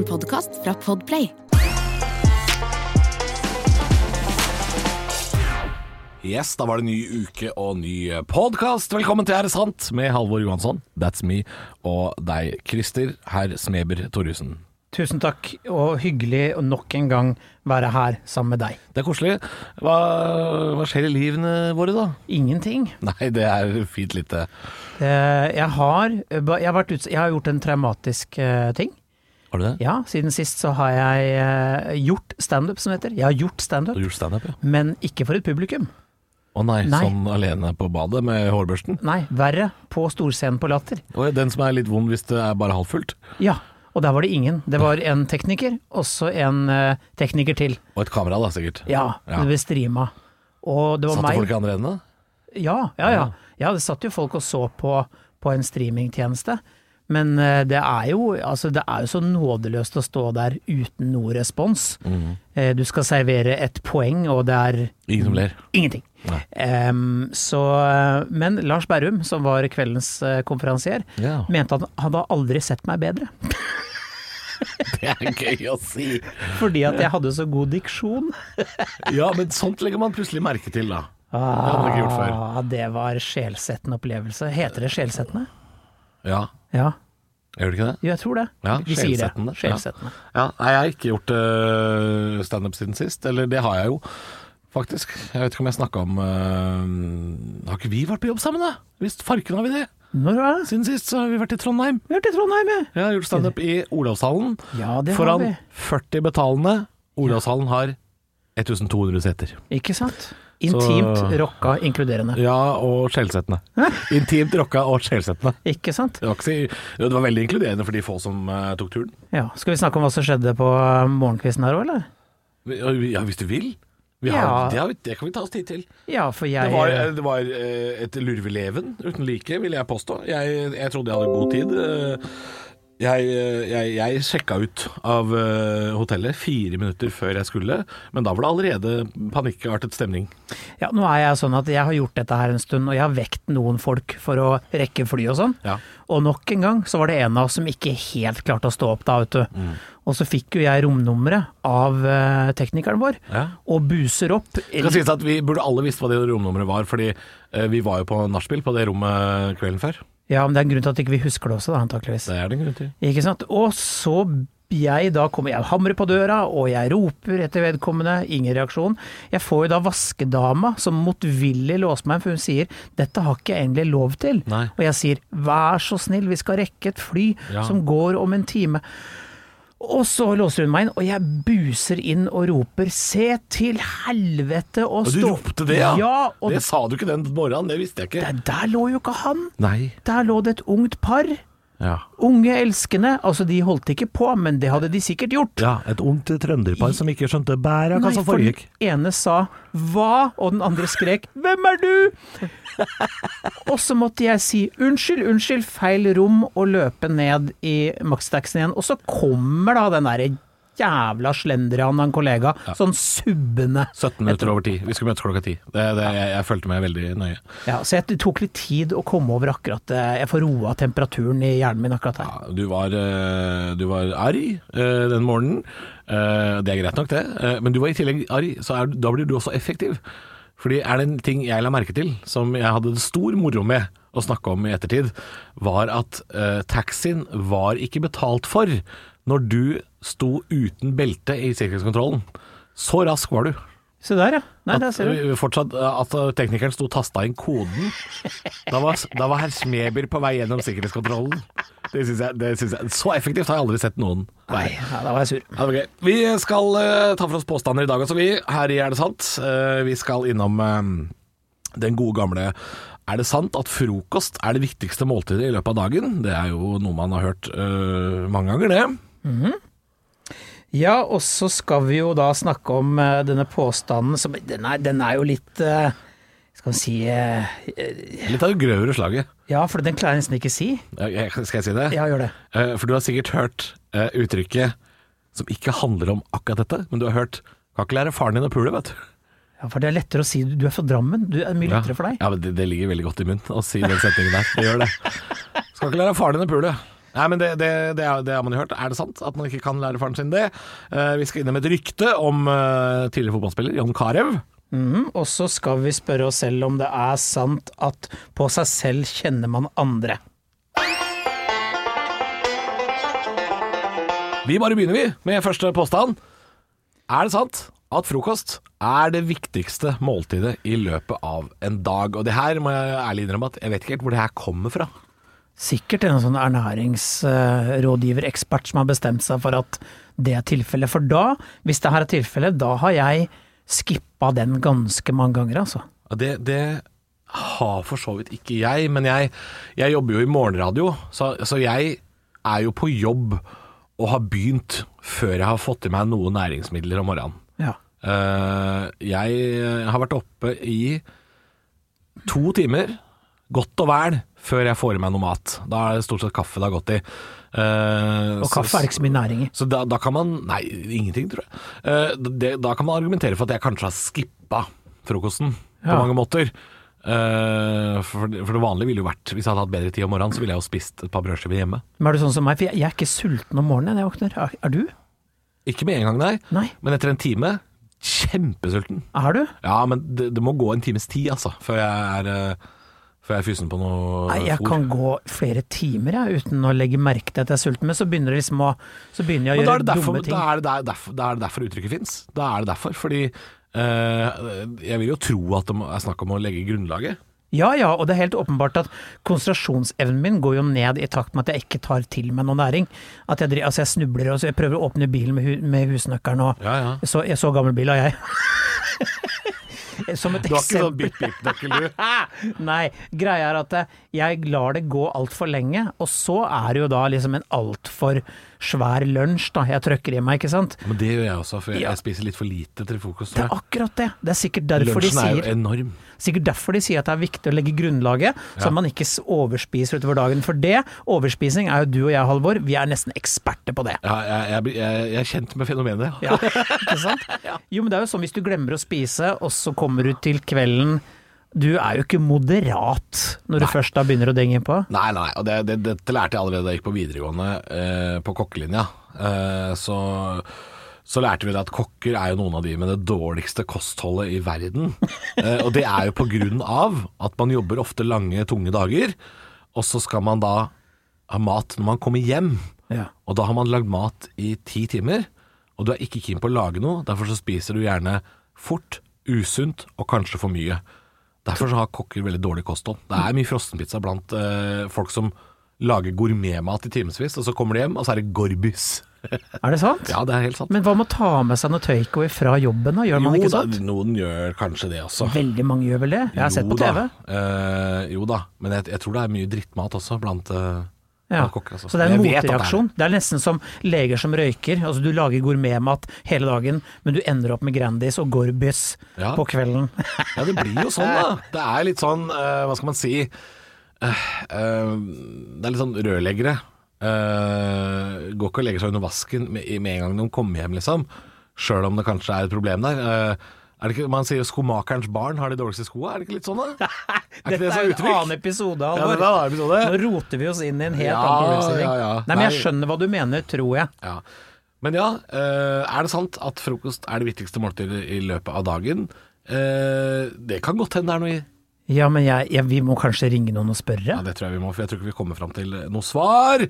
En podkast fra Podplay. Yes, da var det ny uke og ny podkast. Velkommen til Er det sant? med Halvor Johansson, that's me, og deg, Christer, herr Smeber Thoresen. Tusen takk, og hyggelig å nok en gang være her sammen med deg. Det er koselig. Hva, hva skjer i livene våre, da? Ingenting. Nei, det er fint lite. Eh, Jeg har, jeg har, vært ut, jeg har gjort en traumatisk eh, ting. Har du det? Ja, siden sist så har jeg eh, gjort standup, som det heter. Jeg har gjort standup, standup, ja? men ikke for et publikum. Å nei, Nei. sånn alene på badet med hårbørsten? Nei, verre, på storscenen på Latter. Og den som er litt vond hvis det er bare halvfullt? Ja, og der var det ingen. Det var en tekniker, og så en uh, tekniker til. Og et kamera, da, sikkert. Ja, Ja. det ble streama. Og det var Satt det meg. folk i andre enden? da? Ja, ja, ja. Ja, det satt jo folk og så på, på en streamingtjeneste. Men eh, det er, jo, altså det er jo så nådeløst å stå der uten noe respons. Eh, Du skal servere et poeng, og det er Ingen som ler? ingenting. Um, så, men Lars Berrum, som var kveldens eh, konferansier, Ja. mente at han hadde aldri sett meg bedre. Det er gøy å si. Fordi at jeg hadde så god diksjon. Ja, men sånt legger man plutselig merke til, da. Det hadde man ikke gjort før. Ah, det var sjelsettende opplevelse. Heter det sjelsettende? Ja, Ja, gjør du ikke det? jo, jeg tror det. Ja, Vi sier det. Sjelsettende. Ja, nei, jeg har ikke gjort uh, standup siden sist. Eller det har jeg jo, faktisk. Jeg vet ikke om jeg snakka om uh, Har ikke vi vært på jobb sammen, da? Visst farken har vi det. Når var det? Siden sist så har vi vært i Trondheim. Vi har vært i Trondheim, ja. Jeg har gjort standup i Olavshallen. Ja, det har Foran vi. 40 betalende. Olavshallen har 1200 seter. Ikke sant? Intimt, Så- rocka, inkluderende. Ja, og skjellsettende. Intimt rocka og skjellsettende. Ikke sant? Det var, ikke det var veldig inkluderende for de få som uh, tok turen. Ja. Skal vi snakke om hva som skjedde på eh, morgenkvisten her òg, eller? Ja, hvis du vil. Vi har, Ja. det, har det kan vi ta oss tid til. Ja, jeg Det var, det var eh, et lurveleven uten like, vil jeg påstå. Jeg, jeg trodde jeg hadde god tid. Jeg, jeg, jeg sjekka ut av eh, hotellet fire minutter før jeg skulle, men da var det allerede panikkartet stemning. Ja, nå er jeg sånn at jeg har gjort dette her en stund, og jeg har vekt noen folk for å rekke fly og sånn. Ja. Og nok en gang så var det en av oss som ikke helt klarte å stå opp da, vet du. Mm. Og så fikk jo jeg romnummeret av eh, teknikeren vår, Ja. og buser opp. Det kan sies at Vi burde alle visst hva det romnummeret var, fordi eh, vi var jo på nachspiel på det rommet kvelden før. Ja, men det er en grunn til at ikke vi husker det også, da, antakeligvis. Det er det en grunn til. Ikke sant? Og så jeg da kommer, jeg hamrer på døra, og jeg roper etter vedkommende, ingen reaksjon. Jeg får jo da vaskedama som motvillig låser meg, for hun sier 'dette har ikke jeg egentlig lov til'. Nei. Og jeg sier 'vær så snill, vi skal rekke et fly Ja. som går om en time'. Og så låser hun meg inn, og jeg buser inn og roper 'se til helvete' og Og du ropte det, ja? Ja, og det sa du ikke den morgenen, det visste jeg ikke. der, der lå jo ikke han! Nei. Der lå det et ungt par. Ja. Unge elskende, altså de holdt ikke på, men det hadde de sikkert gjort. ja et ungt trønderpar som ikke skjønte bæret av hva som for den ene sa 'hva', og den andre skrek 'hvem er du'? og så måtte jeg si 'unnskyld, unnskyld, feil rom', og løpe ned i maxtaxien igjen. Og så kommer da den derre jævla slendrian av en kollega, sånn subbende. 17 minutter over 10. Vi skulle møtes klokka 10. Det, det, jeg, jeg fulgte med veldig nøye. Ja, så jeg, det tok litt tid å komme over akkurat eh, Jeg får roa temperaturen i hjernen min akkurat her. Ja, du, var, eh, du var arg eh, den morgenen. Det er greit nok, det. Men du var i tillegg arg, så er, da blir du også effektiv. Fordi er det en ting jeg la merke til, som jeg hadde stor moro med å snakke om i ettertid, var at eh, taxien var ikke betalt for når du sto uten belte i sikkerhetskontrollen. Så rask var du. Se der, ja. Nei, der ser du. fortsatt, eh, at eh, teknikeren sto og tasta inn koden. Da var, da var herr Smeber på vei gjennom sikkerhetskontrollen. Det synes jeg, det synes jeg, så effektivt har jeg aldri sett noen Nei, ja, da var jeg sur. Ja, okay. Vi skal uh, ta for oss påstander i dag også, vi. Her i Er det sant? Uh, vi skal innom uh, den gode gamle Er det sant at frokost er det viktigste måltidet i løpet av dagen? Det er jo noe man har hørt mange ganger, det. Ja, og så skal vi jo da snakke om uh, denne påstanden som Den er, den er jo litt uh, Skal vi si uh, Litt av det grøvere slaget. Ja, for den klarer jeg nesten ikke si. Jeg- Skal jeg si det? Ja, gjør det. For du har sikkert hørt uttrykket som ikke handler om akkurat dette, men du har hørt Kan ikke lære faren din å pule, vet du. Ja, For det er lettere å si Du er fra Drammen. Du er mye lettere for deg. Ja, men det, det ligger veldig godt i munnen å si den setningen der. Det gjør det. Skal ikke lære faren din å pule. Nei, men det, det, det, er- det har man jo hørt. Er det sant at man ikke kan lære faren sin det? Eh, vi skal innom et rykte om eh, tidligere fotballspiller Jon Carew. Mm, Og så skal vi spørre oss selv om det er sant at på seg selv kjenner man andre. Vi bare begynner, vi, med første påstand. Er det sant at frokost er det viktigste måltidet i løpet av en dag? Og det her må jeg ærlig innrømme at jeg vet ikke helt hvor det her kommer fra. Sikkert en sånn ernæringsrådgiverekspert som har bestemt seg for at det er tilfellet. For da, hvis det her er tilfellet, da har jeg skippa den ganske mange ganger, altså. Det, det har for så vidt ikke jeg, men jeg, jeg jobber jo i morgenradio, så, så jeg er jo på jobb og har begynt før jeg har fått i meg noen næringsmidler om morgenen. Ja. Eh, jeg har vært oppe i to timer, godt og vel, før jeg får i meg noe mat. Da er det stort sett kaffe det har gått i. Uh, Og kaffe er ikke så mye næring i. så da, da kan man Nei, ingenting, tror jeg. Uh, det, da kan man argumentere for at jeg kanskje har skippa frokosten på mange måter. Eh, for, for det vanlige ville jo vært Hvis jeg hadde hatt bedre tid om morgenen, så ville jeg jo spist et par brødskiver hjemme. Men er du sånn som meg? For jeg, jeg er ikke sulten om morgenen når jeg våkner. Er, er du? Ikke med en gang, nei. Nei. Men etter en time kjempesulten. Er du? Ja, men det, det må gå en times tid, altså, før jeg er Før jeg er fysen på noe Nei, jeg fôr. kan gå flere timer jeg, uten å legge merke til at jeg er sulten, men så begynner det liksom å Så begynner jeg å er, gjøre derfor, dumme ting. da, er det derfor, da er det derfor uttrykket fins. Da er det derfor. Fordi eh, jeg vil jo tro at det er snakk om å legge grunnlaget. Ja ja, og det er helt åpenbart at konsentrasjonsevnen min går jo ned i takt med at jeg ikke tar til meg noe næring. At jeg, altså jeg snubler og så jeg prøver å åpne bilen med, hu, med husnøkkelen og Ja, ja. så, så gammel bil har jeg. Som et Du har ikke sånn eksempel. bip-bip-nøkkel, du? Nei, greia er at eh, jeg lar det gå altfor lenge, og så er det jo da liksom en altfor svær lunsj da jeg trøkker i meg, ikke sant. Men det gjør jeg også, for jeg, Ja. jeg spiser litt for lite til frokost. Det er akkurat det. Det er sikkert derfor, de sier er jo enorm. sikkert derfor de sier at det er viktig å legge grunnlaget, så Ja. at man ikke overspiser utover dagen. For det, overspising, er jo du og jeg, Halvor, vi er nesten eksperter på det. Ja, jeg, jeg, jeg, jeg er kjent med fenomenet. Ja, ikke sant? Jo, men det er jo sånn hvis du glemmer å spise, og så kommer du til kvelden Du er jo ikke moderat når du først da begynner å denge på. Nei, nei, og det, det, dette lærte jeg allerede da jeg gikk på videregående eh, på kokkelinja. Eh, så, så lærte vi det at kokker er jo noen av de med det dårligste kostholdet i verden. Eh, og det er jo på grunn av at man jobber ofte lange, tunge dager, og så skal man da ha mat når man kommer hjem. Ja. Og da har man lagd mat i ti timer, og du er ikke keen på å lage noe. Derfor så spiser du gjerne fort, usunt og kanskje for mye. Derfor så har kokker veldig dårlig kosthold. Det er mye frossenpizza blant eh, folk som lager gourmetmat i timevis, og så kommer de hjem, og så er det gorbis. Er det sant? Ja, det er helt sant. Men hva med å ta med seg noe takeaway fra jobben, da? Gjør man jo ikke da, Jo, noen gjør kanskje det også. Veldig mange gjør vel det? Jeg har sett på TV. Da. Eh, jo da, men jeg, jeg tror det er mye drittmat også blant, eh, Ja. kokker. Altså. Så det er en motreaksjon. det. Det er nesten som leger som røyker. Altså Du lager gourmetmat hele dagen, men du ender opp med Grandis og Gorbis Ja. på kvelden. Ja, det blir jo sånn, da. Det er litt sånn, uh, hva skal man si uh, uh, Det er litt sånn rørleggere. Går ikke og legger seg under vasken med, med en gang de kommer hjem, liksom. Sjøl om det kanskje er et problem der. Er det ikke, Man sier 'skomakerens barn har de dårligste skoa', er det ikke litt sånn, da? Er det Dette sånn er en annen episode, Ja, det en annen episode. Nå roter vi oss inn i en helt Ja, annen problemstilling. ja, ja. Nei, men jeg skjønner hva du mener, tror jeg. Ja. Men ja, eh, er det sant at frokost er det viktigste måltidet i løpet av dagen? Eh, det kan godt hende det er noe i Ja, men jeg, jeg, vi må kanskje ringe noen og spørre? Ja, det tror jeg vi må, for jeg tror ikke vi kommer fram til noe svar.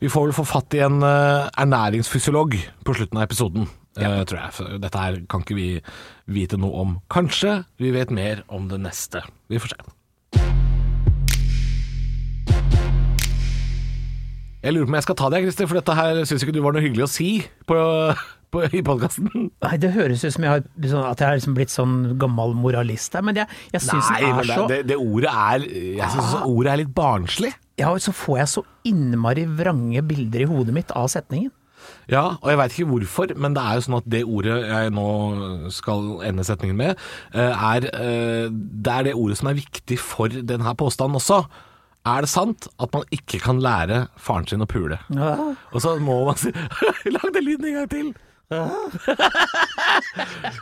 Vi får vel få fatt i en eh, ernæringsfysiolog på slutten av episoden, eh, tror jeg. For dette her kan ikke vi vite noe om. Kanskje vi vet mer om det neste. Vi får se. Jeg lurer på om jeg skal ta det, Christer, for dette her syns ikke du var noe hyggelig å si på, på, i podkasten. Nei, det høres ut som jeg har, liksom, at jeg har liksom blitt sånn gammel moralist her, men jeg, jeg syns den er det, så det, det ordet er Jeg syns ordet er litt barnslig. Ja, og så får jeg så innmari vrange bilder i hodet mitt av setningen. Ja, og jeg veit ikke hvorfor, men det er jo sånn at det ordet jeg nå skal ende setningen med, eh, er eh, Det er det ordet som er viktig for denne påstanden også. Er det sant at man ikke kan lære faren sin å pule? Ja. Og så må man si Lag den lyden en gang til!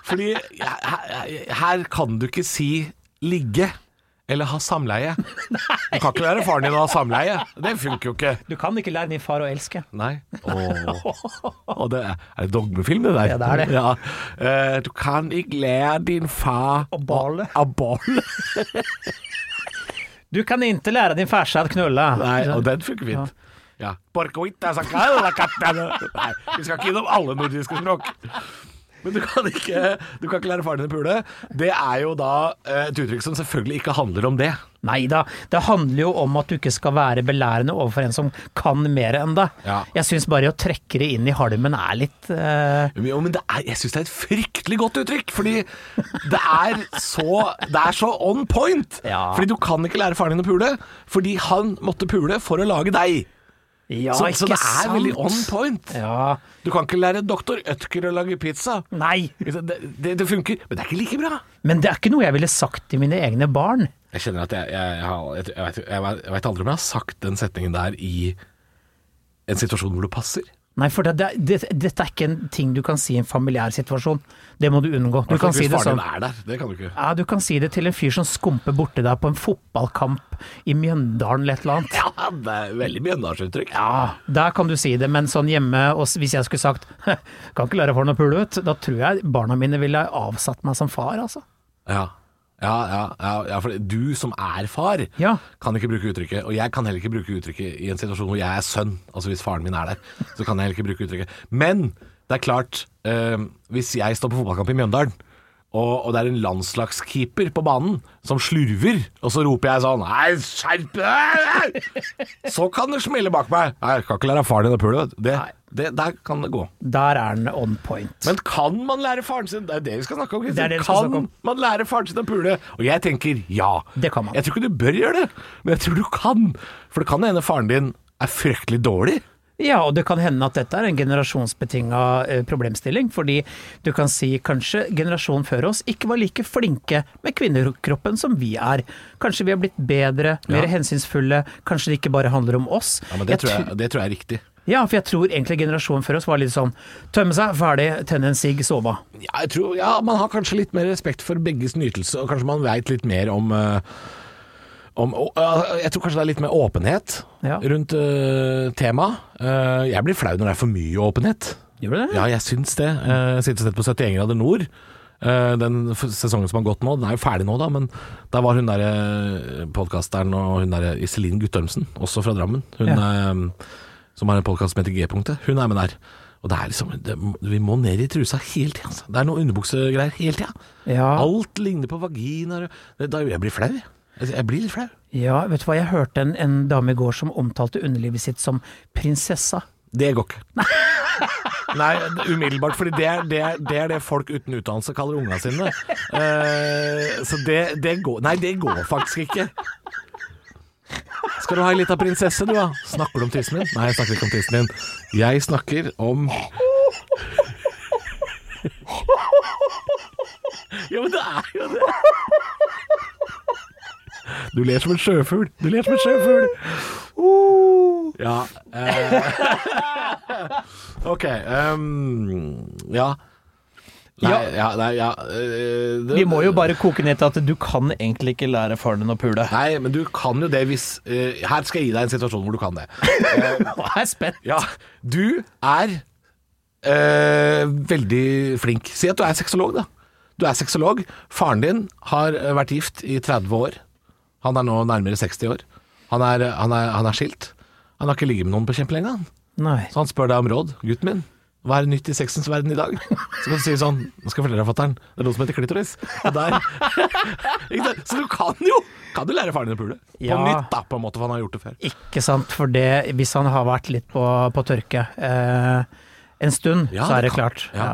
Fordi her, her kan du ikke si ligge eller ha samleie. Du kan ikke lære faren din å ha samleie. Det funker jo ikke. Du kan ikke lære din far å elske. Nei. Åh. Og det er, er det dogmefilm, det der? Ja, det er det. Ja. Eh, du kan ikke lære din far Å bale. Å bale. Du kan ikke lære din farsa å knulle. Nei, og den funker fint. Ja. Ja. Nei, vi skal ikke innom alle nordiske språk. Men du kan ikke, du kan ikke lære faren din å pule. Det er jo da eh, et uttrykk som selvfølgelig ikke handler om det. Nei da, det handler jo om at du ikke skal være belærende overfor en som kan mer enn deg. Ja. Jeg syns bare å trekke det inn i halmen er litt uh... Jo, men det er, jeg syns det er et fryktelig godt uttrykk, fordi det er så, det er så on point. Ja. Fordi du kan ikke lære faren din å pule, fordi han måtte pule for å lage deg. Ja, så, så det er sant? veldig on point. Ja. Du kan ikke lære doktor Ødker å lage pizza. Nei. Det, det, det funker, men det er ikke like bra. Men det er ikke noe jeg ville sagt til mine egne barn. Jeg kjenner at jeg, jeg, jeg, jeg, jeg, vet aldri om jeg har sagt den setningen der i en situasjon hvor det passer. Nei, for det, det, det, dette er ikke en ting du kan si i en familiær situasjon. Det må du unngå. Du kan si det sånn det kan du ikke. ja, du kan si det til en fyr som skumper borti deg på en fotballkamp i Mjøndalen eller et eller annet. Ja, det er veldig mjøndalsuttrykk. Ja, der kan du si det, men sånn hjemme, og hvis jeg skulle sagt kan ikke lære faren å pule ut, da tror jeg barna mine ville avsatt meg som far, altså. Ja. Ja, ja, ja, ja, for du som er far, Ja. kan ikke bruke uttrykket. Og jeg kan heller ikke bruke uttrykket i en situasjon hvor jeg er sønn. Altså hvis faren min er der, så kan jeg heller ikke bruke uttrykket. Men det er klart, eh, hvis jeg står på fotballkamp i Mjøndalen, og, og det er en landslagskeeper på banen som slurver, og så roper jeg sånn Nei, skjerp deg! Så kan det smelle bak meg. Nei, jeg kan ikke lære faren din å pule. vet du. Det, der kan det gå. Der er den on point. Men kan man lære faren sin Det er det vi skal snakke om. Det er det skal kan om. man lære faren sin å pule? Og jeg tenker ja. Det kan man. Jeg tror ikke du bør gjøre det, men jeg tror du kan. For det kan hende faren din er fryktelig dårlig. Ja, og det kan hende at dette er en generasjonsbetinga eh, problemstilling, fordi du kan si kanskje generasjonen før oss ikke var like flinke med kvinnekroppen som vi er. Kanskje vi har blitt bedre, mer Ja. hensynsfulle, kanskje det ikke bare handler om oss. Ja, men det, Jeg tror jeg, det tror jeg er riktig. Ja, for jeg tror egentlig generasjonen før oss var litt sånn tømme seg, ferdig, tenne en sigg, sove. Ja, jeg tror, ja, man har kanskje litt mer respekt for begges nytelse, og kanskje man veit litt mer om eh, om, eh, jeg tror kanskje det er litt mer åpenhet Ja. rundt uh, temaet. Uh, jeg blir flau når det er for mye åpenhet. Gjør du det? Ja, jeg syns det. Uh, jeg sitter og sett på 71 grader nord. Eh, den sesongen som har gått nå, den er jo ferdig nå, da, men der var hun derre podkasteren og hun derre Iselin Guttormsen, også fra Drammen, hun er som har en podkast som heter G-punktet, hun er med der. Og det er liksom det, Vi må ned i trusa hele tida. Altså. Det er noe underbuksegreier hele tida. Ja. Alt ligner på vaginaer. Da blir Jeg blir flau. jeg. Jeg jeg blir litt flau. Ja, vet du hva, jeg hørte en, en dame i går som omtalte underlivet sitt som prinsessa. Det går ikke. Nei, umiddelbart, fordi det er det, er, det er det folk uten utdannelse kaller unga sine. Uh, så det, det går Nei, det går faktisk ikke. Skal du ha ei lita prinsesse, du da? Snakker du om tissen min? Nei, jeg snakker ikke om tissen din. Jeg snakker om Ja, men det er jo det. Du ler som en sjøfugl. Du ler som en sjøfugl. Ja. Eh. Ok. Um, ja. Nei, Ja. ja, nei, ja Uh, det- Vi må jo bare koke ned til at du kan egentlig ikke lære faren din å pule. Nei, men du kan jo det hvis uh, Her skal jeg gi deg en situasjon hvor du kan det. Nå er jeg spent. Ja, du er eh, veldig flink. Si at du er sexolog, da. Du er sexolog. Faren din har eh, vært gift i 30 år. Han er nå nærmere 60 år. Han er, han er, han er skilt. Han har ikke ligget med noen på kjempelenge. han. Nei. Så han spør deg om råd. Gutten min, hva er nytt i sexens verden i dag? Så kan du si sånn Nå skal jeg fortelle deg, fatter'n. Det er noe som heter klitoris. Og der Så du kan jo Kan du lære faren din å pule? På Ja. nytt, da, på en måte, for han har gjort det før. Ikke sant, for det, hvis han har vært litt på, på tørke eh, en stund, Ja, så er det det klart. Ja.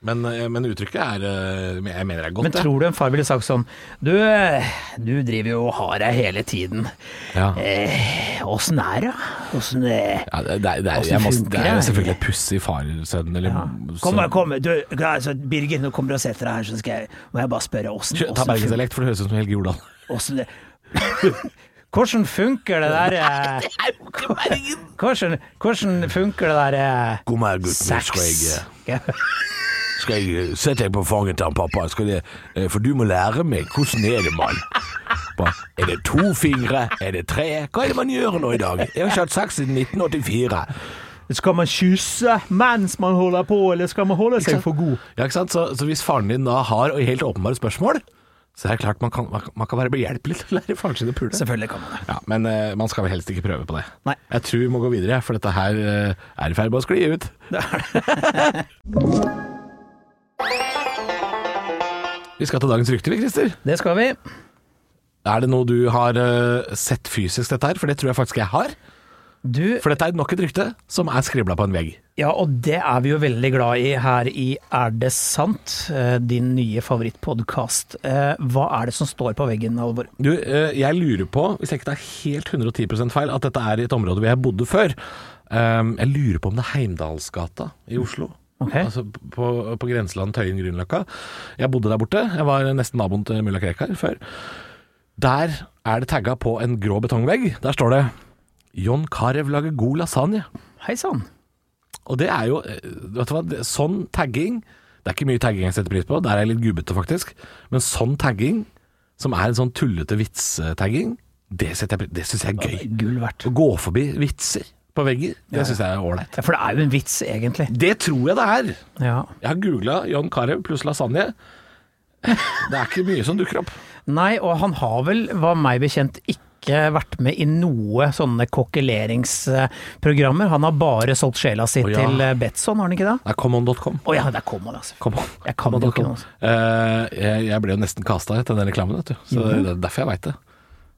Men, eh, men uttrykket er eh, Jeg mener det er godt, Men tror du en far ville sagt sånn Du, eh, du driver jo og har deg hele tiden. Ja. Eh, er det? Åssen eh, Ja, det, det, det, er, må, det er jo selvfølgelig et pussig far-sønn, eller ja. Kom, kom, du, altså, Birgit, nå kommer du og setter deg her, så skal jeg, må jeg bare spørre åssen Ta bergensdialekt, for det høres ut som Helge Jordal. Åssen det Hvordan funker det der Hvordan, hvordan funker det der eh, God morgen, gutten. sex? Skal jeg, Ja. sette deg på fanget til han pappa? Skal jeg, eh, for du må lære meg hvordan er det, mann. Er det to fingre? Er det tre? Hva er det man gjør nå i dag? Jeg har ikke hatt sex siden 1984. Skal man kysse mens man holder på, eller skal man holde seg for god? Ja, ikke sant? Så, så hvis faren din da har helt åpenbare spørsmål, så er det klart man kan, man, kan- være behjelpelig til å lære faren sin å pule. Selvfølgelig kan man det. Ja, men uh, man skal vel helst ikke prøve på det. Nei. Jeg tror vi må gå videre, for dette her uh, er i ferd med å skli ut. vi skal til dagens rykte, vi, Christer. Det skal vi. Er det noe du har uh, sett fysisk, dette her? For det tror jeg faktisk jeg har. Du, For dette er nok et rykte som er skribla på en vegg. ja, og det er vi jo veldig glad i her i Er det sant? Eh, Din nye favorittpodkast. Hva er det som står på veggen, Alvor? Du, eh, jeg lurer på, hvis jeg ikke tar helt 110 feil, at dette er i et område hvor jeg bodde før. Jeg lurer på om det er Heimdalsgata i Oslo. Ok. Altså på, på grenseland Tøyen Grünerløkka. Jeg bodde der borte. Jeg var nesten naboen til mulla Krekar før. Der er det tagga på en grå betongvegg. Der står det 'John Carew lager god lasagne'. Hei sann. Og det er jo eh, Vet du hva, sånn tagging Det er ikke mye tagging jeg setter pris på. Der er jeg litt gubbete, faktisk. Men sånn tagging, som er en sånn tullete vitstagging, det, jeg det syns jeg er gøy. Gull verdt. Å gå forbi vitser på vegger, det syns jeg er ålreit. Ja, for det er jo en vits, egentlig. Det tror jeg det er. Ja. Jeg har googla John Carew pluss lasagne. Det er ikke mye som dukker opp. Nei, og han har vel, var meg bekjent, ikke vært med i noe sånne kokkeleringsprogrammer. Han har bare solgt sjela si oh, ja. til eh, Betson, har han ikke det? Det er common.com. Å ja, det er common, altså. Come on. Jeg kan jo ikke noe. Eh, jeg, jeg ble jo nesten kasta etter den reklamen, vet du. Så det er derfor jeg veit det.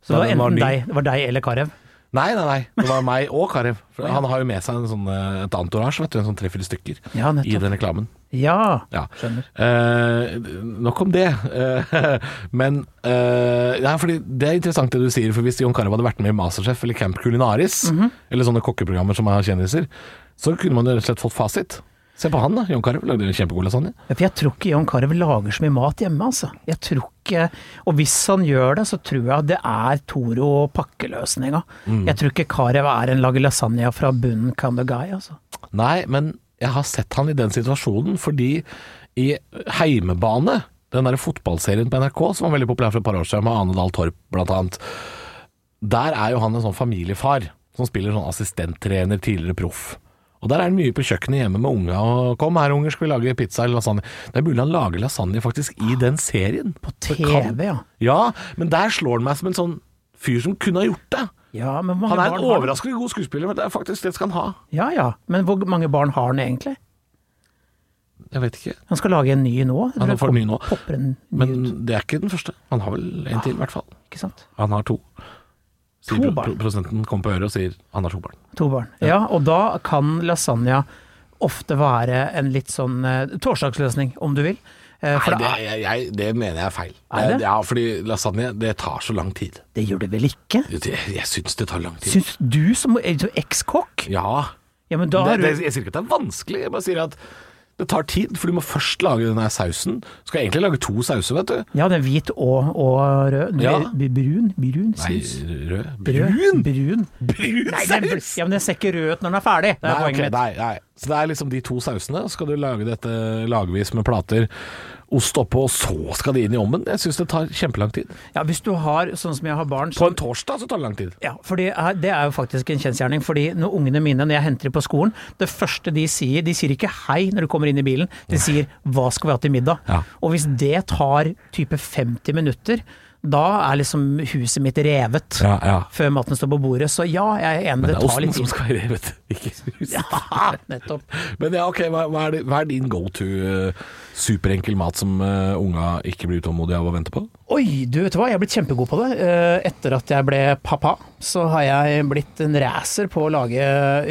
Så det var enten deg, det var deg eller Carew. Nei, nei, nei. Det var meg og Karev. For Han har jo med seg en sånn, eh, et antorasje, vet du. En sånn tre-fire stykker Ja, i den reklamen. Ja, Ja. skjønner. Eh, nok om det. Eh, men eh, ja, fordi det er interessant det du sier, for hvis Jon Carew hadde vært med i Masterchef eller Camp Culinaris, Mhm. eller sånne kokkeprogrammer som har kjendiser, så kunne man jo rett og slett fått fasit. Se på han, da. Jon Carew lagde en kjempegod lasagne. Ja, For jeg tror ikke John Carew lager så mye mat hjemme, altså. Jeg tror ikke Og hvis han gjør det, så tror jeg det er Toro pakkeløsninga. Mm. Jeg tror ikke Carew er en lager lasagne fra bunnen kind of guy, altså. Nei, men jeg har sett han i den situasjonen fordi i Heimebane, den der fotballserien på NRK som var veldig populær for et par år siden, med Ane Dahl Torp blant annet, der er jo han en sånn familiefar som spiller sånn assistenttrener, tidligere proff. Og der er han mye på kjøkkenet hjemme med unga og 'kom her unger, skal vi lage pizza eller lasagne'. Det er mulig han lager lasagne faktisk i den serien. På TV, ja. Ja, men der slår han meg som en sånn fyr som kunne ha gjort det. Ja, Han er en overraskende god skuespiller, men det er faktisk det skal han ha. Ja ja, men hvor mange barn har han egentlig? Jeg vet ikke. Han skal lage en ny nå. Han får en ny nå. En ny Men ut, det er ikke den første. Han har vel en til, i hvert fall. ikke sant? Han har to. Sier To barn. pro- Prosenten kommer på øret og sier han har to barn. To barn. Ja, og da kan lasagna ofte være en litt sånn uh, torsdagsløsning, om du vil. Uh, Nei, det, det, jeg, jeg, det mener jeg er feil. Er det? Ja, fordi lasagne, det tar så lang tid. det gjør det vel ikke? Jeg, jeg syns det tar lang tid. Syns du som ekskokk? Ja. Ja, men da Det, det, jeg sier ikke at det er vanskelig, jeg bare sier at det tar tid. For du må først lage denne sausen. Du skal egentlig lage to sauser, vet du. Ja, det er hvit og, og rød. Ja. Brun? Brun saus. Nei, Rød. Brun! Brun. Brun Nei, den, saus! ja, men den ser ikke rød ut når den er ferdig. Det er Nei, poenget okay, mitt. nei, nei. Så det er liksom de to sausene. Så skal du lage dette lagvis med plater, ost oppå, og så skal de inn i ovnen. Jeg syns det tar kjempelang tid. Ja, hvis du har, sånn som jeg har barn På en torsdag så tar det lang tid. Ja, for det er, det er jo faktisk en kjensgjerning. Fordi når ungene mine, når jeg henter dem på skolen, det første de sier De sier ikke hei når du kommer inn i bilen, de sier 'hva skal vi ha til middag'? Ja. Og hvis det tar type 50 minutter, da er liksom huset mitt revet. Ja, ja. Før maten står på bordet. Så ja, jeg er enig, Men det det er tar osten som skal være revet, ikke huset. Ja, nettopp. Men ja, ok, hva, hva, er, det, hva er din go to eh, superenkel mat som eh, unga ikke blir utålmodige av å vente på? Oi, du vet hva, jeg er blitt kjempegod på det. Eh, Etter at jeg ble pappa, så har jeg blitt en racer på å lage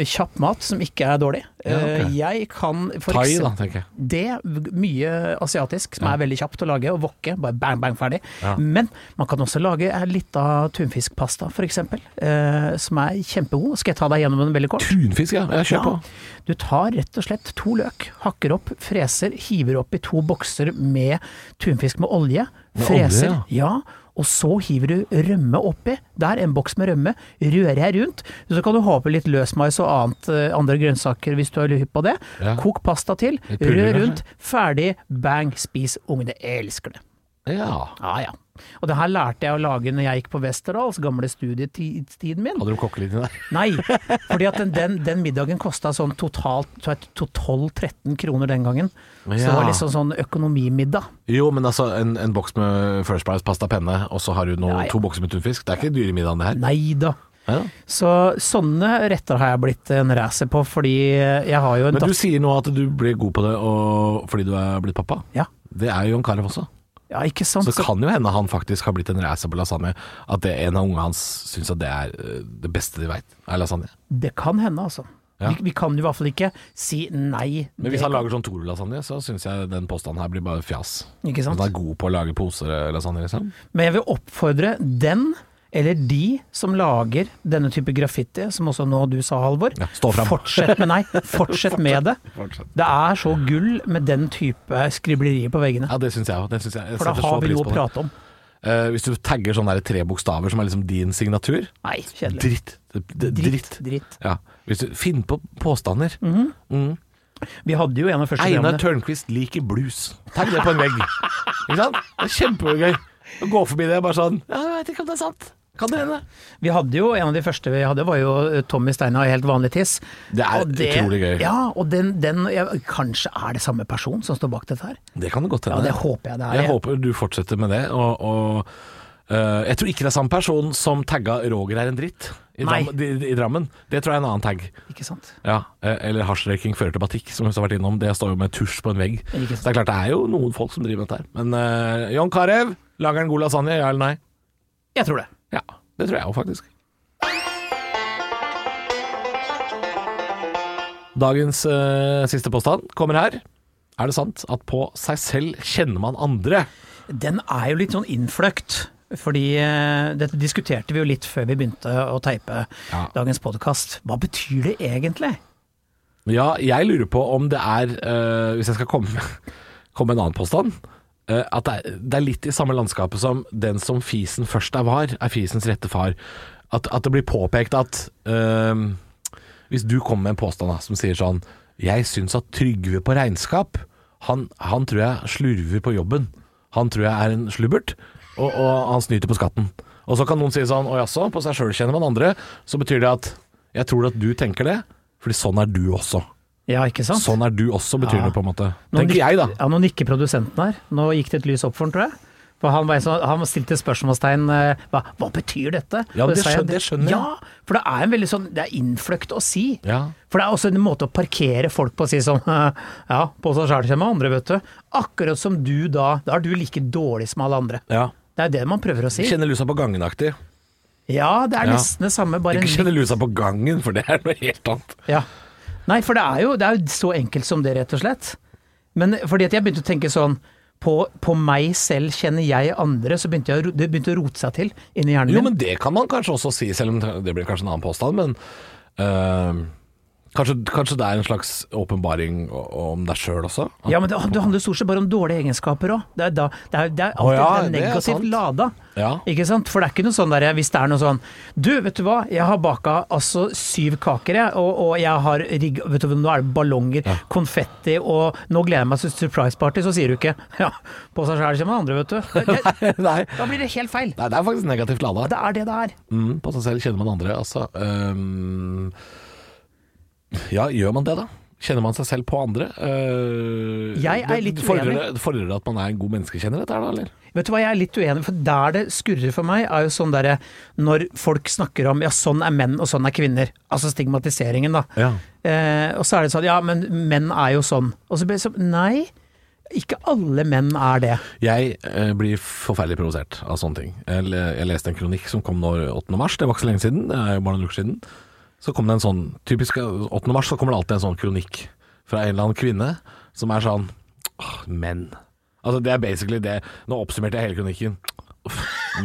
kjapp mat som ikke er dårlig. Ja, ok. Eh, Jeg kan for Thai, da, tenker jeg. Det, mye asiatisk, som Ja. er veldig kjapt å lage, og wokke, bare bang, bang, ferdig. Ja. Men man kan også lage eh, litt av tunfiskpasta, eh, som er kjempegod. Skal jeg ta deg gjennom den veldig kort? Tunfisk, ja. Jeg kjør på. Du tar rett og slett to løk, hakker opp, freser, hiver opp i to bokser med tunfisk med olje. Freser, olje, ja. Og så hiver du rømme oppi. Der, en boks med rømme. Rører jeg rundt. Så kan du ha oppi litt løsmais og annet, eh, andre grønnsaker hvis du er hypp på det. Ja. Kok pasta til. Rør rundt. Ferdig. Bang. Spis. Ungene elsker det. Ja. Ja ja. Og det her lærte jeg å lage når jeg gikk på Westerdals, gamle studietiden min. Hadde du kokkelinje der? Nei, fordi at den, den, den middagen kosta sånn totalt to- 12-13 kroner den gangen. Så det var liksom sånn økonomimiddag. Jo, men altså en, en boks med First Price pasta penne, og så har du noe, Ja, ja. to bokser med tunfisk. Det er ikke dyre middagen, det her. Nei da. Ja. Så sånne retter har jeg blitt en racer på, fordi jeg har jo en Men du sier nå at du ble god på det og, fordi du er blitt pappa. ja. Det er jo Jon Carew også. Ja, ikke sant? Så det kan jo hende han faktisk har blitt en racer på lasagne. At det, en av ungene hans syns at det er eh, det beste de veit, er lasagne. Det kan hende, altså. Ja. Vi, vi kan jo i hvert fall ikke si nei. Men hvis han lager sånn Toro-lasagne, så syns jeg den påstanden her blir bare fjas. Ikke sant? han er god på å lage poser-lasagne, liksom. Men jeg vil oppfordre den, eller de, som lager denne type graffiti, som også nå du sa, Halvor. Ja, stå frem Fortsett med nei. Fortsett med det. Det er så gull med den type skriblerier på veggene. Ja, det syns jeg òg. For da har så vi noe å prate om. Uh, hvis du tagger sånne der tre bokstaver som er liksom din signatur Nei, kjedelig. Dritt. Det, dritt. Dritt. Ja. Hvis du finner på påstander. Mhm. Mm. Vi hadde jo en av første Einar Tørnquist liker blues. Tagg det på en vegg. Ikke sant? Det er kjempegøy. Å gå forbi det bare sånn Ja, jeg vet ikke om det er sant. Kan det hende? Vi hadde jo en av de første vi hadde, var jo eh, Tommy Steina i Helt vanlig tiss. Det er det, utrolig gøy. Ja, og den, den ja, Kanskje er det samme person som står bak dette her? Det kan det godt Ja, det håper jeg det er. jeg håper du fortsetter med det. Og, og Uh, jeg tror ikke det er samme person som tagga 'Roger er en dritt' i, Nei. Dram, i, i Drammen. Det tror jeg er en annen tag. Ikke sant? Ja, eh, Eller hasjrøyking fører til batikk, som vi har vært innom. Det står jo med tusj på en vegg. Så det er klart det er jo noen folk som driver med dette her. Men uh, John Carew, lager han god lasagne, ja eller nei? Jeg tror det. Ja, det tror jeg òg, faktisk. Dagens eh, siste påstand kommer her. Er det sant at på seg selv kjenner man andre? Den er jo litt sånn innfløkt. Fordi eh, dette diskuterte vi jo litt før vi begynte å teipe Ja. dagens podkast. Hva betyr det egentlig? Ja, jeg lurer på om det er, eh, hvis jeg skal komme komme med en annen påstand, at det er, det er litt i samme landskapet som den som fisen først er var, er fisens rette far. At, at det blir påpekt at eh, hvis du kommer med en påstand som sier sånn Jeg syns at Trygve på regnskap, han, han tror jeg slurver på jobben. Han tror jeg er en slubbert, og, og han snyter på skatten. Og så kan noen si sånn Å jaså, på seg sjøl kjenner man andre. Så betyr det at jeg tror at du tenker det, fordi sånn er du også. Ja, ikke sant? Sånn er du også, betyr Ja. det på en måte. Nå Tenker jeg, da. Ja, nå nikker produsenten her. Nå gikk det et lys opp for han, tror jeg. For han, var så, han stilte spørsmålstegn eh, hva, hva betyr dette? Ja, det skjønner- det skjønner jeg. Ja, for det er en veldig sånn Det er innfløkt å si. Ja. For det er også en måte å parkere folk på å si sånn Ja, på seg sjæl kommer andre, vet du. Akkurat som du da Da er du like dårlig som alle andre. ja. Det er det man prøver å si. Kjenner lusa på gangen-aktig. Ja, det er nesten det samme, bare Ikke kjenner lusa på gangen, for det er noe helt annet. Ja. Nei, for det er, jo, det er jo så enkelt som det, rett og slett. Men fordi at jeg begynte å tenke sånn på, på meg selv kjenner jeg andre, så begynte jeg, det begynte å rote seg til inni hjernen min. Jo, men det kan man kanskje også si, selv om det blir kanskje en annen påstand, men øh, kanskje, kanskje det er en slags åpenbaring om deg sjøl også? Ja, men det, det handler stort sett bare om dårlige egenskaper òg. Det, det, det er alltid alltid ja, negativt lada. Ja. Ikke sant? For det er ikke noe sånn der hvis det er noe sånn Du, vet du hva, jeg har baka altså syv kaker, jeg, og, og jeg har rigg... Vet du, nå er det ballonger, konfetti, og nå gleder jeg meg til surprise party, så sier du ikke Ja, på seg sjæl kommer andre, vet du. Nei. da blir det helt feil. Nei, det er faktisk negativt lada. Det er det det er. Mm, på seg selv kjenner man andre, altså. Øhm, ja, gjør man det, da? Kjenner man seg selv på andre? Uh, Jeg er litt fordrer uenig. det- Fordrer det at man er en god menneskekjenner, dette her, da, eller? Vet du hva, jeg er litt uenig, for der det skurrer for meg, er jo sånn derre når folk snakker om ja, sånn er menn og sånn er kvinner. Altså stigmatiseringen, da. Ja. Uh, og så er det sånn ja, men menn er jo sånn. Og så blir det sånn nei, ikke alle menn er det. Jeg eh, blir forferdelig provosert av sånne ting. Jeg, jeg leste en kronikk som kom nå 8. mars, det var ikke så lenge siden, det er jo bare noen uker siden. Så kom det en sånn, typisk 8. mars så kommer det alltid en sånn kronikk fra en eller annen kvinne som er sånn åh, menn. Altså det er basically det. Nå oppsummerte jeg hele kronikken.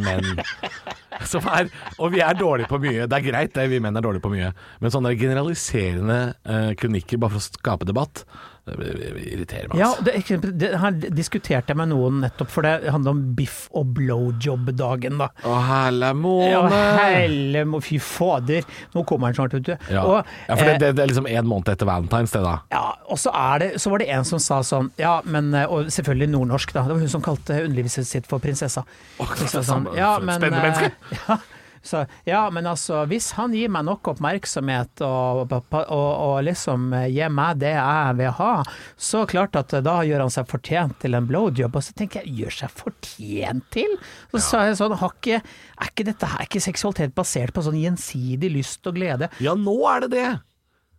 Menn. Som er, og vi er dårlige på mye. Det er greit, det, vi menn er dårlige på mye. Men sånne generaliserende eh, kronikker bare for å skape debatt, det, irriterer meg. Ja, altså. det, eksempel- det, her diskuterte jeg med noen nettopp, for det handler om biff og blowjob-dagen, da. Å, helle Ja, måne! helle må Fy fader, nå kommer han snart, vet du. Ja. Og, ja, for det, eh, det, det er liksom en måned etter Valentine's det da. Ja, og så, er det, så var det en som sa sånn Ja, men eh, Og selvfølgelig nordnorsk, da. Det var hun som kalte underlivet sitt for prinsessa. Åh, sånn, ja, men, spennende menneske. eh, Ja, så, ja, men altså, hvis han gir meg nok oppmerksomhet og, og, og liksom gir meg det jeg vil ha, så klart at da gjør han seg fortjent til en blowjob. Og så tenker jeg, gjør seg fortjent til? Så sa jeg sånn, har ikke, er ikke dette her er ikke seksualitet basert på sånn gjensidig lyst og glede? Ja, nå er det det!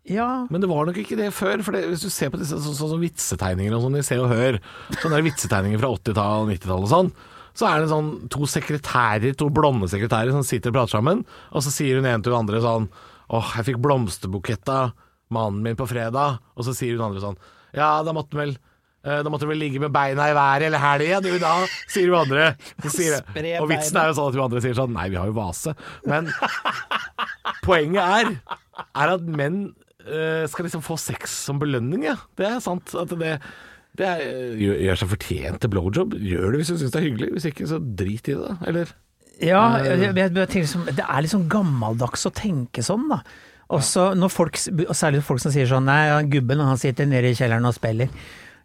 Ja, Men det var nok ikke det før. For det, hvis du ser på disse så, så, så, vitsetegninger og sånn i Se og Hør, sånne der vitsetegninger fra 80-tallet og 90-tallet og sånn, så er det sånn to sekretærer, to blonde sekretærer som sitter og prater sammen, og så sier hun ene til hun andre sånn Åh, jeg fikk blomsterbukett av mannen min på fredag. Og så sier hun andre sånn Ja, da måtte du vel eh, da måtte du vel ligge med beina i været hele helga, du da, sier hun andre. Sier, og vitsen er jo sånn at hun andre sier sånn Nei, vi har jo vase. Men poenget er, er at menn eh, skal liksom få sex som belønning, ja. Det er sant. At det, det er, gjør, gjør seg fortjent til blowjob. Gjør det hvis du syns det er hyggelig. Hvis ikke, så drit i det, eller? Ja, jeg, jeg, jeg tenker liksom, det er litt sånn gammeldags å tenke sånn, da. Og så når folk, og særlig folk som sier sånn Nei, gubben han sitter nede i kjelleren og spiller.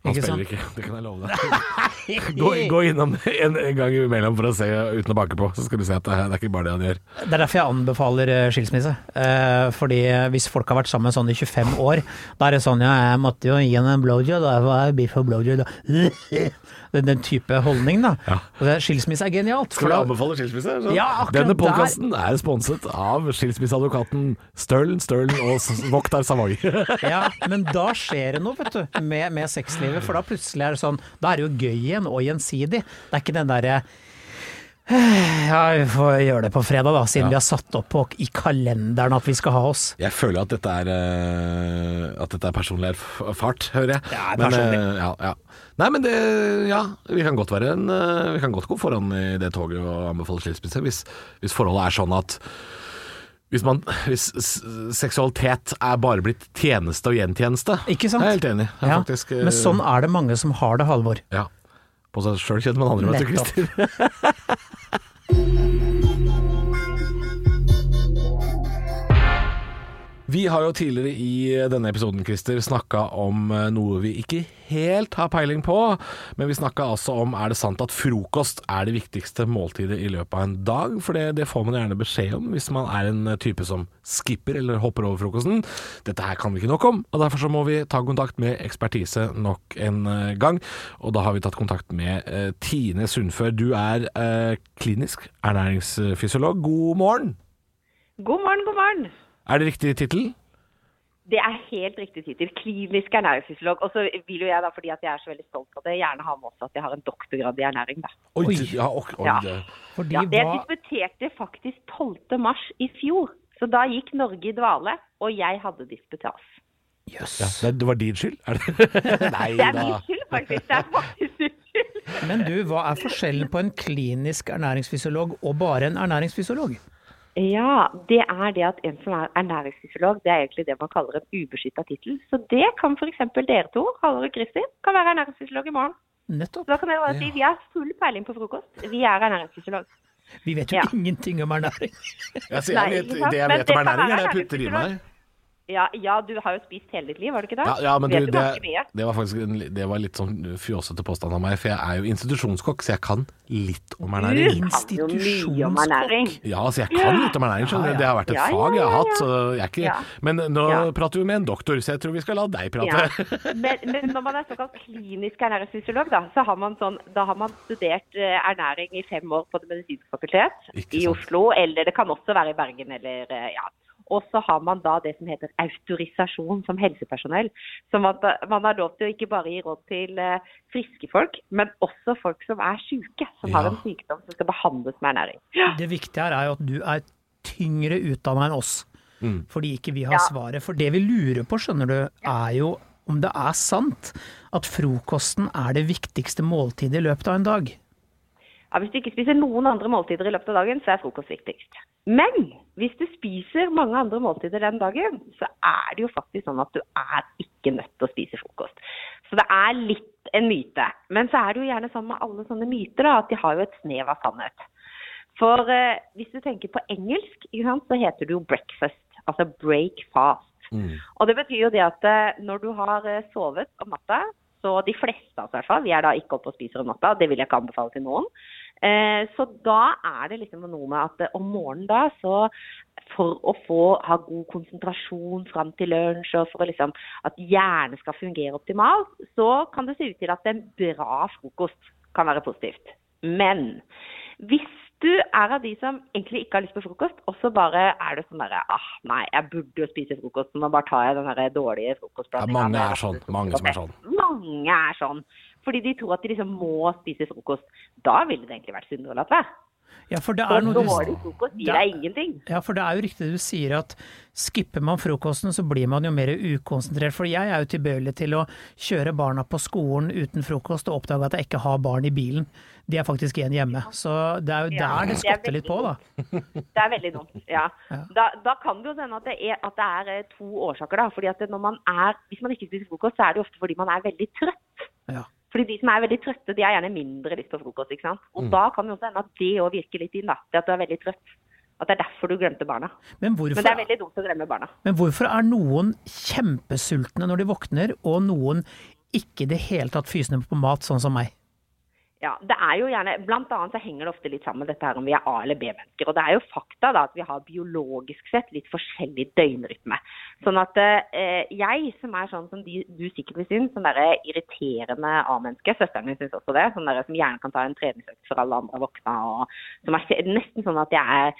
Han Ikke spiller sant? ikke, det kan jeg love deg. Gå, gå innom en, en gang imellom for å se uten å banke på, så skal du se at det, det er ikke bare det han gjør. Det er derfor jeg anbefaler eh, skilsmisse. Eh, fordi hvis folk har vært sammen sånn i 25 år, da er det sånn ja, jeg måtte jo gi henne en blowjob, da var jeg beef og blowjob. Den, den type holdning, da. Ja. Og skilsmisse er genialt. Skal du anbefale skilsmisse? Ja, Denne podkasten er sponset av skilsmisseadvokaten Stølen, Stølen og Voktar Savoy. Ja, men da skjer det noe, vet du, med, med sexlivet. For da plutselig er det sånn Da er det jo gøy igjen, og gjensidig. Det er ikke den derre ja, vi får gjøre det på fredag, da, siden Ja. vi har satt opp på, i kalenderen at vi skal ha oss. Jeg føler at dette er eh, At dette er personlig erfart, hører jeg. Ja, men, personlig. eh, ja, ja. Nei, men det Ja, vi kan godt være en eh, Vi kan godt gå foran i det toget og anbefale skilsmisse hvis, hvis forholdet er sånn at hvis, man, hvis seksualitet er bare blitt tjeneste og gjentjeneste. Ikke sant? Jeg er helt enig. Jeg Ja, faktisk, men sånn er det mange som har det, Halvor. Ja. På seg sjøl kjent, man andre, du, Christer. Vi har jo tidligere i denne episoden Christer, snakka om eh, noe vi ikke helt har peiling på. Men vi snakka altså om er det sant at frokost er det viktigste måltidet i løpet av en dag. For det, det får man gjerne beskjed om hvis man er en type som skipper eller hopper over frokosten. Dette her kan vi ikke nok om, og derfor så må vi ta kontakt med ekspertise nok en eh, gang. Og da har vi tatt kontakt med uh, Tine Sundfør. Du er uh, klinisk ernæringsfysiolog. God morgen! God morgen, god morgen. Er det riktig tittel? Det er helt riktig tittel. Klinisk ernæringsfysiolog. Og så vil jo jeg, da, fordi at jeg er så veldig stolt av det, gjerne ha med også at jeg har en doktorgrad i ernæring. da. Oi, Oi. ja, ok, oi, Ja. det- Fordi Ja, hva disputerte faktisk 12. mars i fjor. Så da gikk Norge i dvale, og jeg hadde disputas. Jøss. ja, det, det var din skyld? Er det? Nei Det er min skyld, faktisk. Det er faktisk min skyld. Men du, hva er forskjellen på en klinisk ernæringsfysiolog og bare en ernæringsfysiolog? Ja, det er det at en som er ernæringsfysiolog, det er egentlig det man kaller en ubeskytta tittel. Så det kan f.eks. dere to, Halvor og Kristin, kan være ernæringsfysiolog i morgen. Nettopp. Så da kan dere bare si vi har full peiling på frokost. Vi er ernæringsfysiolog. Vi vet jo Ja. ingenting om ernæring. Jeg, Nei, jeg vet, det jeg vet om ernæring, er det jeg putter i meg. Ja, ja, du har jo spist hele ditt liv, har du ikke det? Ja, ja men du, du det, det var faktisk en, det var litt sånn fjåsete påstand av meg, for jeg er jo institusjonskokk, så jeg kan litt om ernæring. Ernæring. Ja, så jeg kan litt om ernæring, skjønner du. Det har vært et fag jeg har hatt, så jeg er ikke. Men nå prater vi med en doktor, så jeg tror vi skal la deg prate. Men, men når man er såkalt klinisk ernæringsfysiolog, da, så har man, sånn, da har man studert eh, ernæring i fem år på Det medisinske fakultet i. Oslo, eller det kan også være i Bergen eller eh, ja. Og så har man da det som heter autorisasjon som helsepersonell. Så eh, man har lov til å ikke bare gi råd til eh, friske folk, men også folk som er syke. Som har en sykdom som skal behandles med ernæring. Det viktige her er jo at du er tyngre utdanna enn oss. Mm. Fordi ikke vi har Ja. svaret. For det vi lurer på, skjønner du, er jo om det er sant at frokosten er det viktigste måltidet i løpet av en dag. Ja, Hvis du ikke spiser noen andre måltider i løpet av dagen, så er frokost viktigst. Men hvis du spiser mange andre måltider den dagen, så er det jo faktisk sånn at du er ikke nødt til å spise frokost. Så det er litt en myte. Men så er det jo gjerne sånn med alle sånne myter da, at de har jo et snev av sannhet. For eh, hvis du tenker på engelsk, sant, så heter det jo breakfast, altså break fast. Og det betyr jo det at eh, når du har eh, sovet om natta, så de fleste av oss i hvert fall, vi er da ikke oppe og spiser om natta, det vil jeg ikke anbefale til noen. Eh, så da er det liksom noe med at eh, om morgenen da, så for å få ha god konsentrasjon fram til lunsj, og for liksom at hjernen skal fungere optimalt, så kan det se ut til at en bra frokost kan være positivt. Men hvis du er av de som egentlig ikke har lyst på frokost, og så bare er det sånn derre ah, nei, jeg burde jo spise frokost, nå bare tar jeg den derre dårlige Ja, frokostblandinga. mange er sånn. Mange som er sånn. Mange er sånn. Fordi de tror at de liksom må spise frokost. Da ville det egentlig vært sunt å la være. Ja, for det er noe du frokost gir deg ingenting. Ja, for det er jo riktig du sier at skipper man frokosten, så blir man jo mer ukonsentrert. For jeg er jo tilbøyelig til å kjøre barna på skolen uten frokost og oppdage at jeg ikke har barn i bilen. De er faktisk igjen hjemme. Så det er jo der det det er skotter litt på, da. Det er veldig dumt. Ja. Da, da kan det jo hende at at det er eh, to årsaker. da. Fordi at når man er, Hvis man ikke spiser frokost, så er det ofte fordi man er veldig trøtt. Ja. Fordi de som er veldig trøtte, de har gjerne mindre lyst på frokost. ikke sant? Og da kan det også hende at det òg virker litt inn. da. Det at du er veldig trøtt. At det er derfor du glemte barna. Men Men det er veldig dumt å glemme barna. men hvorfor er noen kjempesultne når de våkner, og noen ikke i det hele tatt fysende på mat, sånn som meg? Ja, det er jo gjerne, Blant annet så henger det ofte litt sammen dette her om vi er A- eller B-mennesker. Og det er jo fakta da at vi har biologisk sett litt forskjellig døgnrytme. Sånn at eh, jeg, som er sånn som de, du sikkert vil synes, sånn derre irriterende A-menneske, søsteren min syns også det, sånn derre som gjerne kan ta en treningsøkt før alle andre våkna, og som er nesten sånn at jeg er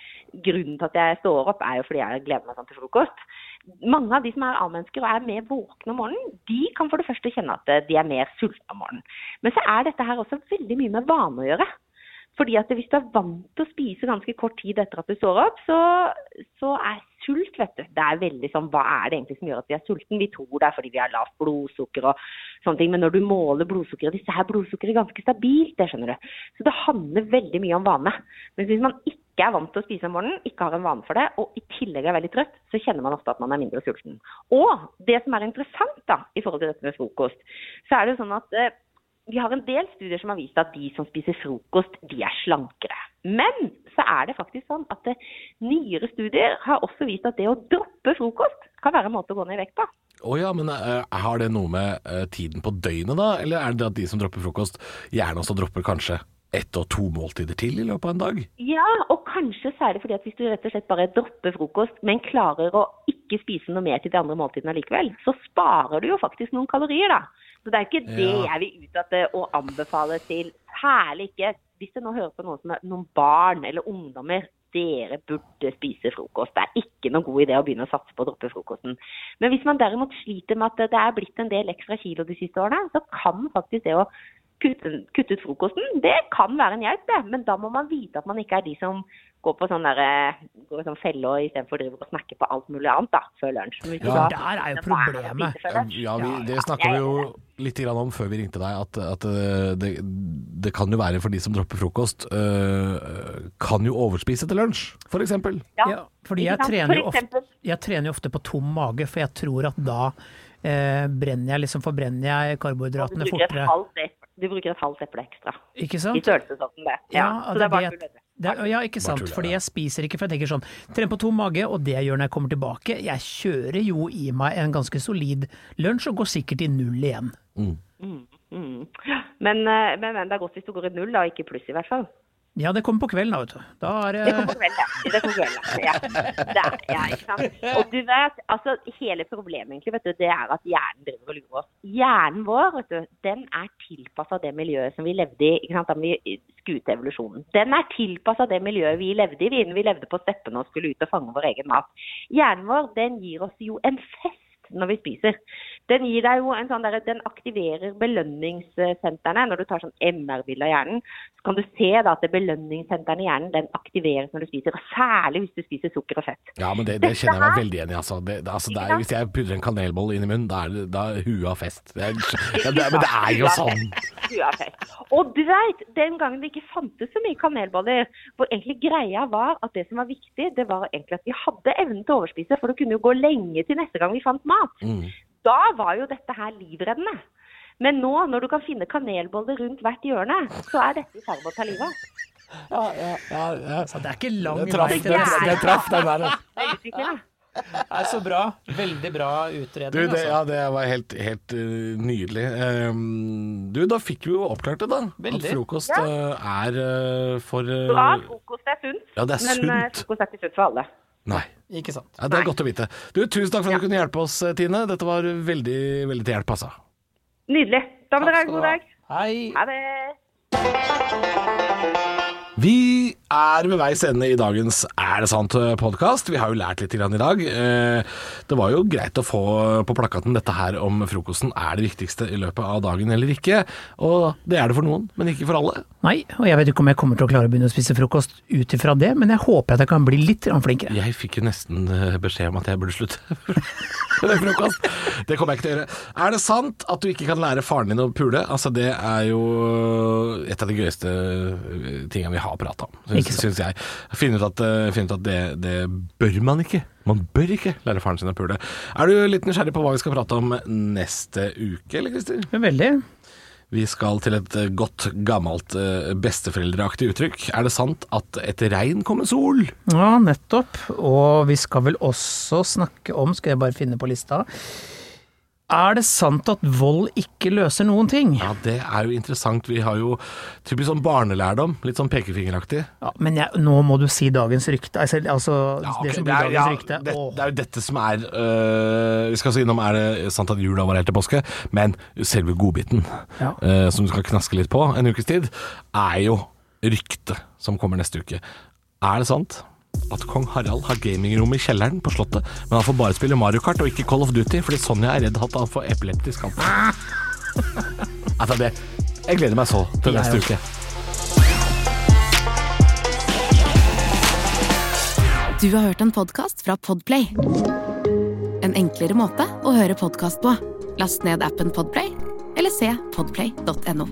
Grunnen til at jeg står opp, er jo fordi jeg gleder meg sånn til frokost. Mange av de som er A-mennesker og er mer våkne om morgenen, de kan for det første kjenne at de er mer sultne om morgenen. Men så er dette her også veldig mye med vane å gjøre. Fordi at hvis du er vant til å spise ganske kort tid etter at du står opp, så, så er sult, vet du. Det er veldig sånn, Hva er det egentlig som gjør at vi er sulten? Vi tror det er fordi vi har lavt blodsukker og sånne ting. Men når du måler blodsukkeret, disse her blodsukkeret er ganske stabilt, det skjønner du. Så det handler veldig mye om vane. Men hvis man ikke er vant til å spise om morgenen, ikke har en vane for det, og i tillegg er veldig trøtt, så kjenner man ofte at man er mindre sulten. Og det som er interessant da, i forhold til dette med frokost, så er det jo sånn at eh, vi har en del studier som har vist at de som spiser frokost, de er slankere. Men så er det faktisk sånn at eh, nyere studier har også vist at det å droppe frokost kan være en måte å gå ned i vekt på. Å ja, men uh, har det noe med uh, tiden på døgnet da, eller er det at de som dropper frokost, gjerne også dropper kanskje ett og to måltider til i løpet av en dag? Ja, og kanskje er det fordi at hvis du rett og slett bare dropper frokost, men klarer å ikke spise noe mer til de andre måltidene likevel, så sparer du jo faktisk noen kalorier, da. Så det er ikke det Ja. jeg vil ut etter å anbefale til, særlig ikke hvis du nå hører på noen, som er, noen barn eller ungdommer. Dere burde spise frokost. Det er ikke noen god idé å begynne å satse på å droppe frokosten. Men hvis man derimot sliter med at det er blitt en del ekstra kilo de siste årene, så kan faktisk det å kutte, kutte ut frokosten, det kan være en hjelp, det. Men da må man vite at man ikke er de som går på sånn i sånn felle og istedenfor å snakke på alt mulig annet da, før lunsj. Men Ja. da- Der er jo problemet. Ja, vi, Ja, det ja, snakka vi jo litt grann om før vi ringte deg, at, at eh, det, det kan jo være for de som dropper frokost, øh, kan jo overspise til lunsj, f.eks. Ja, Ja, fordi jeg trener, For ofte, eksempel- jeg trener jo ofte på tom mage, for jeg tror at da eh, brenner jeg liksom, forbrenner jeg karbohydratene fortere. halvt du bruker et halvt eple ekstra. Ikke I sant? størrelsesorden det. Ja, Ja, det det er ja, ikke sant. tuller, Fordi jeg spiser ikke, for jeg tenker sånn Trener på tom mage, og det jeg gjør når jeg kommer tilbake Jeg kjører jo i meg en ganske solid lunsj, og går sikkert i null igjen. Mm. Men, mm. men, men det er godt hvis du går i null, da, ikke pluss i hvert fall. Ja, det kommer på kvelden, da, vet du. Da er Det kommer på kvelden, ja. Det kommer på kvelden, ja. Det ja, ikke sant. Og du vet, altså hele problemet egentlig, vet du, det er at hjernen driver og lurer oss. Hjernen vår, vet du, den er tilpassa det miljøet som vi levde i, ikke sant, da vi til evolusjonen. Den er tilpassa det miljøet vi levde i, vi levde på steppene og skulle ut og fange vår egen mat. Hjernen vår, den gir oss jo en fest når vi spiser. Den gir deg jo en sånn der, den aktiverer belønningssentrene. Når du tar sånn MR-bilde av hjernen, så kan du se da at belønningssentrene i hjernen den aktiveres når du spiser. Og særlig hvis du spiser sukker og fett. Ja, men det, det kjenner jeg meg veldig igjen i. Altså. Det, altså, det er, hvis jeg putter en kanelboll inn i munnen, da er, det, da av fest. Det er, men det er jo sånn. Og du vet, den gangen det ikke fantes så mye kanelboller, hvor egentlig greia var at det som var viktig, det var egentlig at vi hadde evnen til å overspise, for det kunne jo gå lenge til neste gang vi fant mat. Mm. Da var jo dette her livreddende. Men nå, når du kan finne kanelboller rundt hvert hjørne, så er dette i ferd med å ta livet av. Ja, ja, ja, ja. Så det er ikke lang vei til det, neste. det traff den der. Det er er så bra. Veldig bra utredning, Du, det, altså. ja, det var helt, helt uh, nydelig. Um, du, da fikk vi jo oppklart det, da. Veldig. At frokost uh, er uh, for uh, Bra frokost er sunt, Ja, det er men sunt. frokost er ikke sunt for alle. Nei. Ikke sant. Ja, det er godt å vite. Du, Tusen takk for at du kunne hjelpe oss, Tine. Dette var veldig, veldig til hjelp, altså. Nydelig. Da må dere ha en god dag. Hei. Ha det. Vi er ved veis ende i dagens Er det sant? podkast. Vi har jo lært litt grann i dag. Eh, Det var jo greit å få på plakaten dette her om frokosten er det viktigste i løpet av dagen eller ikke. Og det er det for noen, men ikke for alle. Nei, og jeg vet ikke om jeg kommer til å klare å begynne å spise frokost ut ifra det, men jeg håper at jeg kan bli litt flinkere. Jeg fikk jo nesten eh, beskjed om at jeg burde slutte med frokost. Det kommer jeg ikke til å gjøre. Er det sant at du ikke kan lære faren din å pule? Altså, det er jo et av de gøyeste eh, tingene vi har prata om, sant. Syns jeg. Finne ut at, eh, finne ut at det, det bør man ikke. Man bør ikke lære faren sin å pule. Er du litt nysgjerrig på hva vi skal prate om neste uke, eller Christer? Veldig. Vi skal til et eh, godt, gammelt eh, besteforeldreaktig uttrykk. Er det sant at etter regn kommer sol? Ja, nettopp. Og vi skal vel også snakke om, skal jeg bare finne på lista Er det sant at vold ikke løser noen ting? Ja, det er jo interessant. Vi har jo typisk sånn barnelærdom, litt sånn pekefingeraktig. Ja, men jeg, nå må du si dagens rykte. Altså, altså Ja, okay. det som blir dagens ja, rykte. det, det er jo dette som er øh, Vi skal så innom er det sant at jula var helt til påske, men selve godbiten, Ja. øh, som du skal knaske litt på en ukes tid, er jo ryktet som kommer neste uke. Er det sant at kong Harald har gamingrom i kjelleren på Slottet, men han får bare spille Mario Kart og ikke Call of Duty fordi Sonja er redd at han får epileptisk anfall? altså, det Jeg gleder meg så til neste uke. Du har hørt en podkast fra Podplay. En enklere måte å høre podkast på. Last ned appen Podplay, eller se podplay.no.